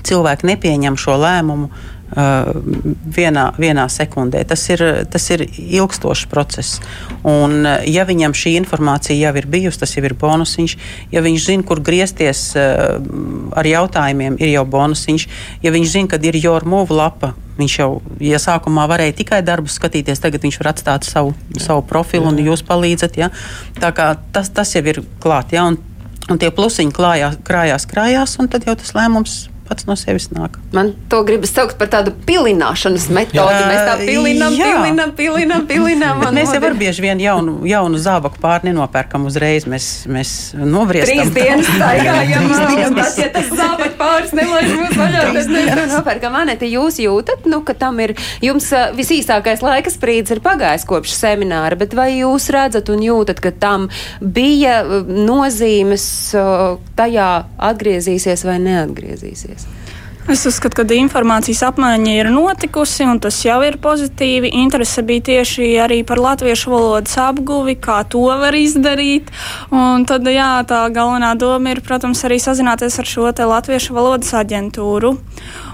cilvēki nepieņem šo lēmumu vienā, vienā sekundē. Tas ir, tas ir ilgstošs process. Un, uh, ja viņam šī informācija jau ir bijusi, tas jau ir bonusiņš. Ja viņš zina, kur griezties uh, ar jautājumiem, ir jau bonusiņš. Ja viņš zina, kad ir jormūva lapa, viņš jau, ja sākumā varēja tikai darbus skatīties, tagad viņš var atstāt savu, savu profilu un jūs palīdzat. Ja? Tā kā tas, tas jau ir klāt. Ja? Un, un tie plusiņi klājās, krājās, krājās, un tad jau tas lēmums pats no sevis nāk. Man to gribas saukt par tādu pilināšanas metodi. Jā, mēs tā pilinām, jā. pilinām, pilinām, pilinām. mēs jau ar bieži vien jaunu, jaunu zābaku pāri nenopērkam uzreiz. Mēs, mēs novriestam. Trīs dienas staigājam, tas, ja tas zābaku pāris nelaiž mūs vaļā, tad mēs nopērkam. Anete, jūs jūtat, nu, ka tam ir, jums visīsākais laika sprīdis ir pagājis kopš semināra, bet vai jūs redzat un jūtat, ka tam bija nozīmes tajā atgriezīsies vai neatgriezīsies? Es uzskatu, ka informācijas apmaiņa ir notikusi, un tas jau ir pozitīvi. Interese bija tieši arī par latviešu valodas apguvi, kā to var izdarīt. Un tad, jā, tā galvenā doma ir, protams, arī sazināties ar šo latviešu valodas aģentūru.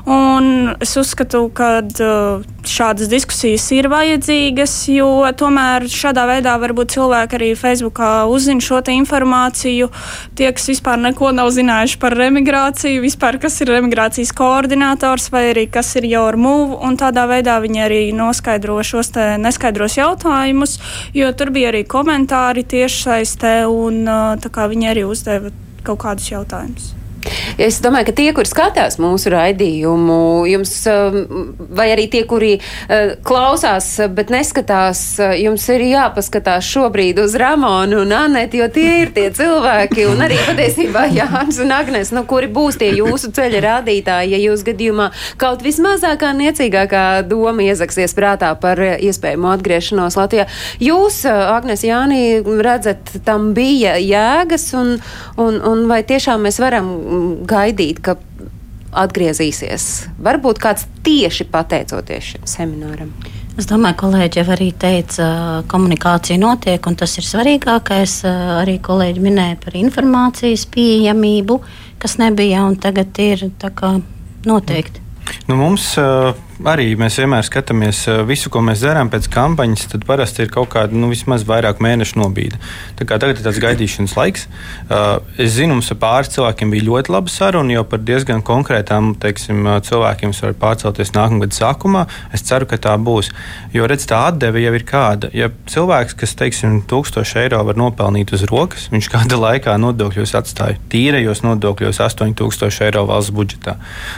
Un es uzskatu, ka uh, šādas diskusijas ir vajadzīgas, jo tomēr šādā veidā varbūt cilvēki arī Facebookā uzzina šo informāciju. Tie, kas vispār neko nav zinājuši par remigrāciju, vispār kas ir remigrācijas koordinators vai arī kas ir jau ar mūvu, un tādā veidā viņi arī noskaidro šos neskaidros jautājumus, jo tur bija arī komentāri tiešsaistē, un uh, viņi arī uzdeva kaut kādus jautājumus. Es domāju, ka tie, kur skatās mūsu raidījumu, jums, um, vai arī tie, kuri uh, klausās, bet neskatās, uh, jums ir jāpaskatās šobrīd uz Ramonu un Aneti, jo tie ir tie cilvēki, un arī patiesībā Jānis un Agnes, nu, kuri būs tie jūsu ceļa rādītāji, ja jūs gadījumā kaut vismazākā niecīgākā doma iezaksies prātā par iespējamo atgriešanos Latvijā. Jūs, uh, Agnes Jānī, redzat, tam bija jēgas, un, un, un vai tiešām mēs varam gaidīt, ka atgriezīsies? Varbūt kāds tieši pateicoties šim semināram. Es domāju, kolēģi jau arī teica, komunikācija notiek, un tas ir svarīgākais. Arī kolēģi minēja par informācijas pieejamību, kas nebija, un tagad ir noteikti. Nu, mums arī mēs vienmēr skatāmies visu, ko mēs darām pēc kampaņas, tad parasti ir kaut kāda nu, vismaz vairāk mēnešu nobīde. Tā kā tagad ir tāds gaidīšanas laiks. Es zinu, mums ar pāris cilvēkiem bija ļoti laba saruna, jo par diezgan konkrētām teiksim, cilvēkiem var pārcelties nākamgad sākumā. Es ceru, ka tā būs. Jo redz, tā atdeve jau ir kāda. Ja cilvēks, kas teiksim, 1000 eiro var nopelnīt uz rokas, viņš kāda laikā nodokļos atstāja tīrajos nodokļos 8000 eiro valsts budžetā.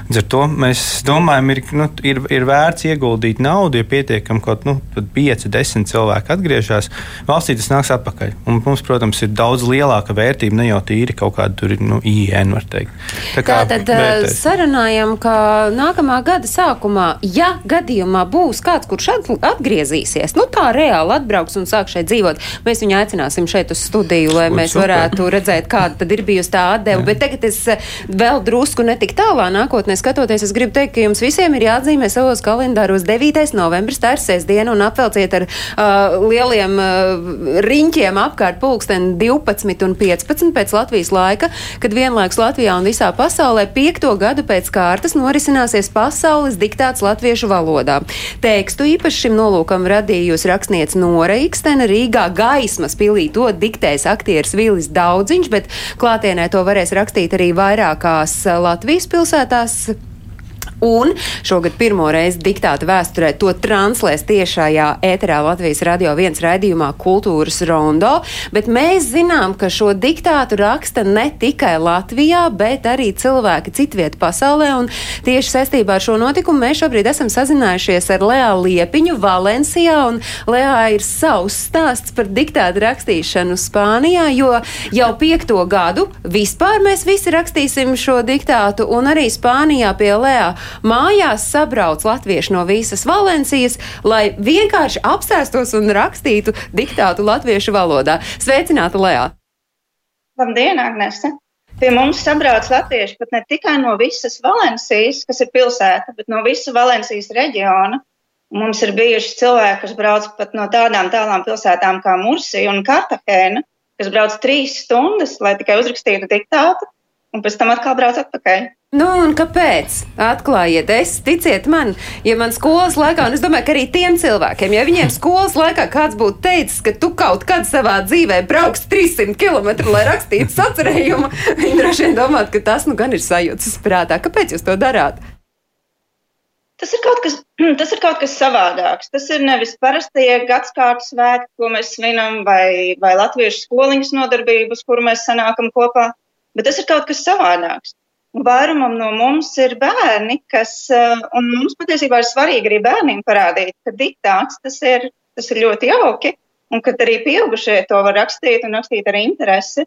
Līdz ar to mēs domājam, ir, nu, ir, ir vērts ieguldīt naudu, ja pietiekam kaut nu, 5, 10 cilvēki atgriežas. Valstī tas nāks atpakaļ. Un mums, protams, ir daudz lielāka vērtība, ne jau tīri kaut kāda tur ir nu, IN, var teikt. Tā kā tad vērtēs. sarunājam, ka nākamā gada sākumā, ja gadījumā būs kāds, kurš atgriezīsies, nu tā reāli atbrauks un sāk šeit dzīvot, mēs viņu aicināsim šeit uz studiju, lai Būt mēs super. varētu redzēt, kāda tad ir bijusi tā atdeva. Bet tagad es vēl drusku netik tālā nākotnē skatoties, es gribu teikt, ka jums visiem ir jāatzīmē savos kalendāros 9. novembris, tā ir sestdiena, un apvelciet ar uh, lieliem uh, riņķiem apkārt pulksteni 12 un 15 pēc Latvijas laika, kad vienlaikus Latvijā un visā pasaulē piekto gadu pēc kārtas norisināsies pasaules diktāts latviešu valodā. Tekstu īpaši šim nolūkam radījusi rakstniece Nora Ikstena Rīgā gaismas pilī. To diktēs aktieris Vilis Daudziņš, bet klātienē to varēs rakstīt arī vairākās Latvijas pilsētās. Un šogad pirmo reizi diktāta vēsturē to translēs tiešajā ēterā Latvijas radio viens raidījumā Kultūras rondo, bet mēs zinām, ka šo diktātu raksta ne tikai Latvijā, bet arī cilvēki citviet pasaulē, un tieši saistībā ar šo notikumu mēs šobrīd esam sazinājušies ar Lea Liepiņu Valencijā, un Lea ir savs stāsts par diktātu rakstīšanu Spānijā, jo jau piekto gadu vispār mēs visi rakstīsim šo diktātu, un arī Spānijā pie Lea mājās sabrauc latvieši no visas Valencijas, lai vienkārši apsēstos un rakstītu diktātu latviešu valodā. Sveicināta Lējā! Labdien, Agnese! Pie mums sabrauc latvieši pat ne tikai no visas Valencijas, kas ir pilsēta, bet no visa Valencijas reģiona. Mums ir bijuši cilvēki, kas brauc pat no tādām tālām pilsētām kā Mursija un Kartahēna, kas brauc trīs stundas, lai tikai uzrakstītu diktātu, un pēc tam atkal brauc atpakaļ. Nu, un kāpēc? Atklājiet, es ticiet man, ja man skolas laikā, un es domāju, ka arī tiem cilvēkiem, ja viņiem skolas laikā kāds būtu teicis, ka tu kaut kad savā dzīvē brauks 300 km, lai rakstītu sacerējumu, viņi droši vien domātu, ka tas nu gan ir sajūtas prātā. Kāpēc jūs to darāt? Tas ir, kas, tas ir kaut kas savādāks. Tas ir nevis parastie gadsimta svētki, ko mēs svinam, vai, vai latviešu skoliņas nodarbības, kuru mēs sanākam kopā, bet tas ir kaut kas savādāks. Vairumam no mums ir bērni, kas, eh, un mums patiesībā ir svarīgi arī bērniem parādīt, ka diktāts tas ir, tas ir ļoti jauki, un ka arī pieaugušie to var rakstīt un rakstīt ar interesi.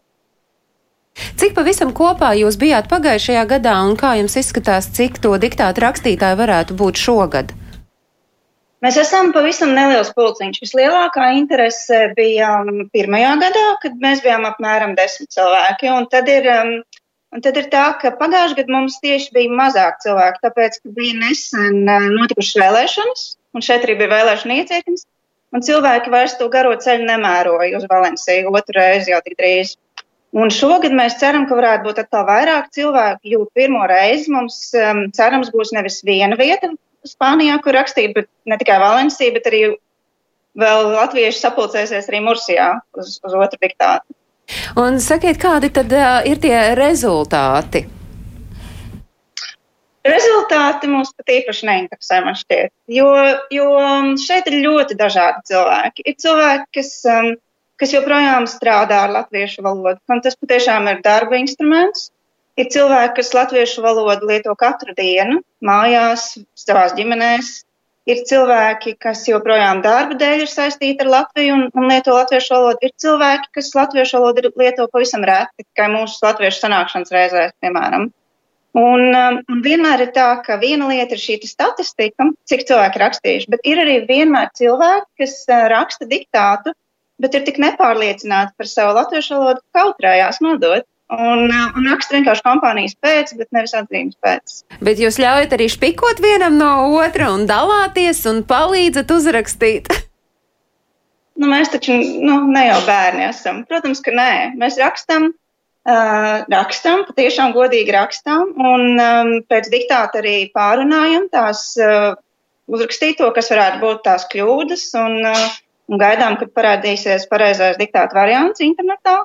Cik pavisam kopā jūs bijāt pagājušajā gadā, un kā jums izskatās, cik to diktātu rakstītāju varētu būt šogad? Mēs esam pavisam neliels pulciņš. Vislielākā interese bija um, pirmajā gadā, kad mēs bijām apmēram desmit cilvēki, un tad ir um, Un tad ir tā, ka pagājušajā gadā mums tieši bija mazāk cilvēku, tāpēc, ka bija nesen notikušas vēlēšanas, un šeit arī bija vēlēšana iecirknis, un cilvēki vairs to garo ceļu nemēroja uz Valenciju otru reizi jau tik drīz. Un šogad mēs ceram, ka varētu būt atkal vairāk cilvēku, jo pirmo reizi mums um, cerams būs nevis viena vieta Spānijā, kur rakstīt, bet ne tikai Valencija, bet arī vēl latvieši sapulcēsies arī Mursijā uz, uz otru diktātu. Un sakiet, kādi tad uh, ir tie rezultāti? Rezultāti mums pat īpaši neinteresē, man šķiet. Jo, jo šeit ir ļoti dažādi cilvēki. Ir cilvēki, kas, um, kas joprojām strādā ar latviešu valodu, un tas patiešām ir darba instruments. Ir cilvēki, kas latviešu valodu lieto katru dienu, mājās, savās ģimenēs, ir cilvēki, kas joprojām darba dēļ ir saistīti ar Latviju un, un lieto latviešu valodu. Ir cilvēki, kas latviešu valodu lieto pavisam reti, tikai mūsu latviešu sanākšanas reizēs, piemēram. Un, um, un vienmēr ir tā, ka viena lieta ir šī statistika, cik cilvēki rakstījuši, bet ir arī vienmēr cilvēki, kas uh, raksta diktātu, bet ir tik nepārliecināti par savu latviešu valodu, ka kautrējās nodot. Un, un raksta vienkārši kompānijas pēc, bet nevis atzīmes pēc. Bet jūs ļaujat arī špikot vienam no otra un dalāties un palīdzat uzrakstīt. Nu, mēs taču nu, ne jau bērni esam. Protams, ka nē. Mēs rakstam, uh, rakstam, patiešām godīgi rakstam, un um, pēc diktāta arī pārunājam tās uh, uzrakstīt to, kas varētu būt tās kļūdas, un, uh, un gaidām, kad parādīsies pareizais diktāta variants internetā.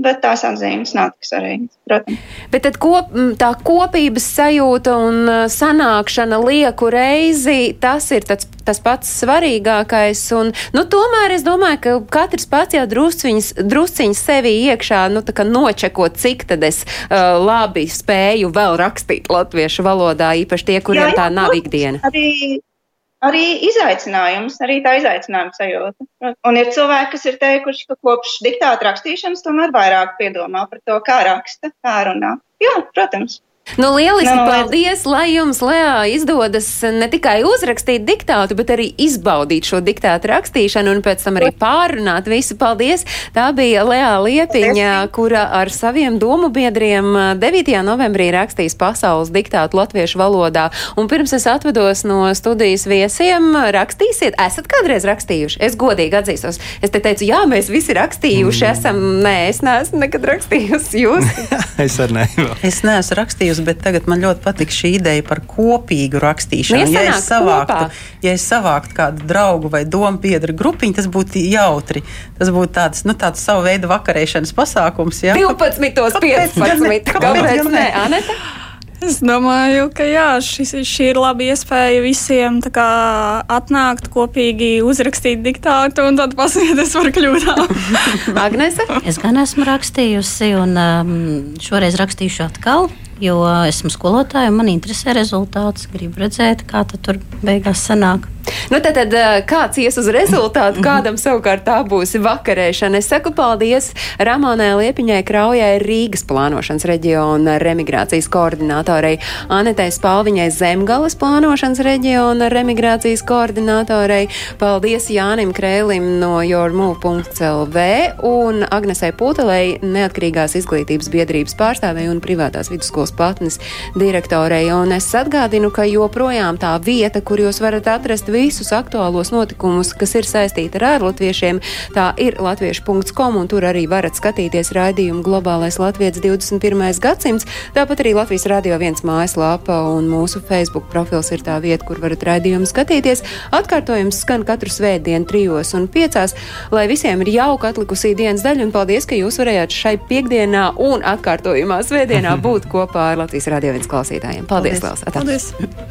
Bet tās atzīmes nav tik svarīgas, protams. Bet tad kop, tā kopības sajūta un sanākšana lieku reizi, tas ir tāds, tas pats svarīgākais. Un, nu, tomēr es domāju, ka katrs pats jau drusciņš sevi iekšā nu, nočekot, cik tad es uh, labi spēju vēl rakstīt latviešu valodā, īpaši tie, kuriem jā, jā, tā nav ikdiena. Arī arī izaicinājums, arī tā izaicinājuma sajūta. Un ir cilvēki, kas ir teikuši, ka kopš diktāta rakstīšanas tomēr vairāk piedomā par to, kā raksta, kā runā. Jā, protams. Nu, lieliski, no, paldies, lai jums, Lēā, izdodas ne tikai uzrakstīt diktātu, bet arī izbaudīt šo diktātu rakstīšanu un pēc tam arī pārunāt visu. Paldies! Tā bija Lēā Liepiņa, kura ar saviem domu biedriem 9. novembrī rakstīs pasaules diktātu latviešu valodā. Un pirms es atvedos no studijas viesiem, rakstīsiet, esat kādreiz rakstījuši? Es godīgi atzīstos. Es te teicu, jā, mēs visi rakstījuši mm. esam. Nē, es neesmu nekad rakstījusi. Jūs? es arī neesmu. Es neesmu rakstījusi rakstījusi, bet tagad man ļoti patīk šī ideja par kopīgu rakstīšanu. Nu, ja, es savāktu, kopā. ja es savāktu kādu draugu vai domu biedru grupiņu, tas būtu jautri. Tas būtu tāds, nu, tāds savu veidu vakarēšanas pasākums. Jā. 12. 15. Kāpēc ne, Aneta? Es domāju, ka jā, šis, šī ir laba iespēja visiem kā, atnākt, kopīgi uzrakstīt diktātu un tad pasmieties par kļūdām. Agnese? Es gan esmu rakstījusi, un um, šoreiz rakstīšu atkal jo esmu skolotāja un man interesē rezultāts. Gribu redzēt, kā tur beigās sanāk. Nu, tad, tad kāds ies uz rezultātu, kādam savukārt tā būs vakarēšana. Es saku paldies Ramonai Liepiņai Kraujai, Rīgas plānošanas reģiona remigrācijas koordinātorei, Anetai Spalviņai Zemgales plānošanas reģiona remigrācijas koordinātorei, paldies Jānim Krēlim no yourmove.lv un Agnesai Putelei, neatkarīgās izglītības biedrības pārstāvei un privātās vidusskolas patnes direktorei. Un es atgādinu, ka joprojām tā vieta, kur jūs varat atrast visus aktuālos notikumus, kas ir saistīti ar ārlatviešiem. Tā ir latviešu.com, un tur arī varat skatīties raidījumu Globālais Latvijas 21. gadsimts. Tāpat arī Latvijas Radio viens mājaslapa un mūsu Facebook profils ir tā vieta, kur varat raidījumu skatīties. Atkārtojums skan katru svētdienu trijos un piecās, lai visiem ir jauka atlikusī dienas daļa, un paldies, ka jūs varējāt šai piekdienā un atkārtojumā svētdienā būt kopā ar Latvijas Radio viens klausītājiem. Paldies, paldies. Klaus! Paldies.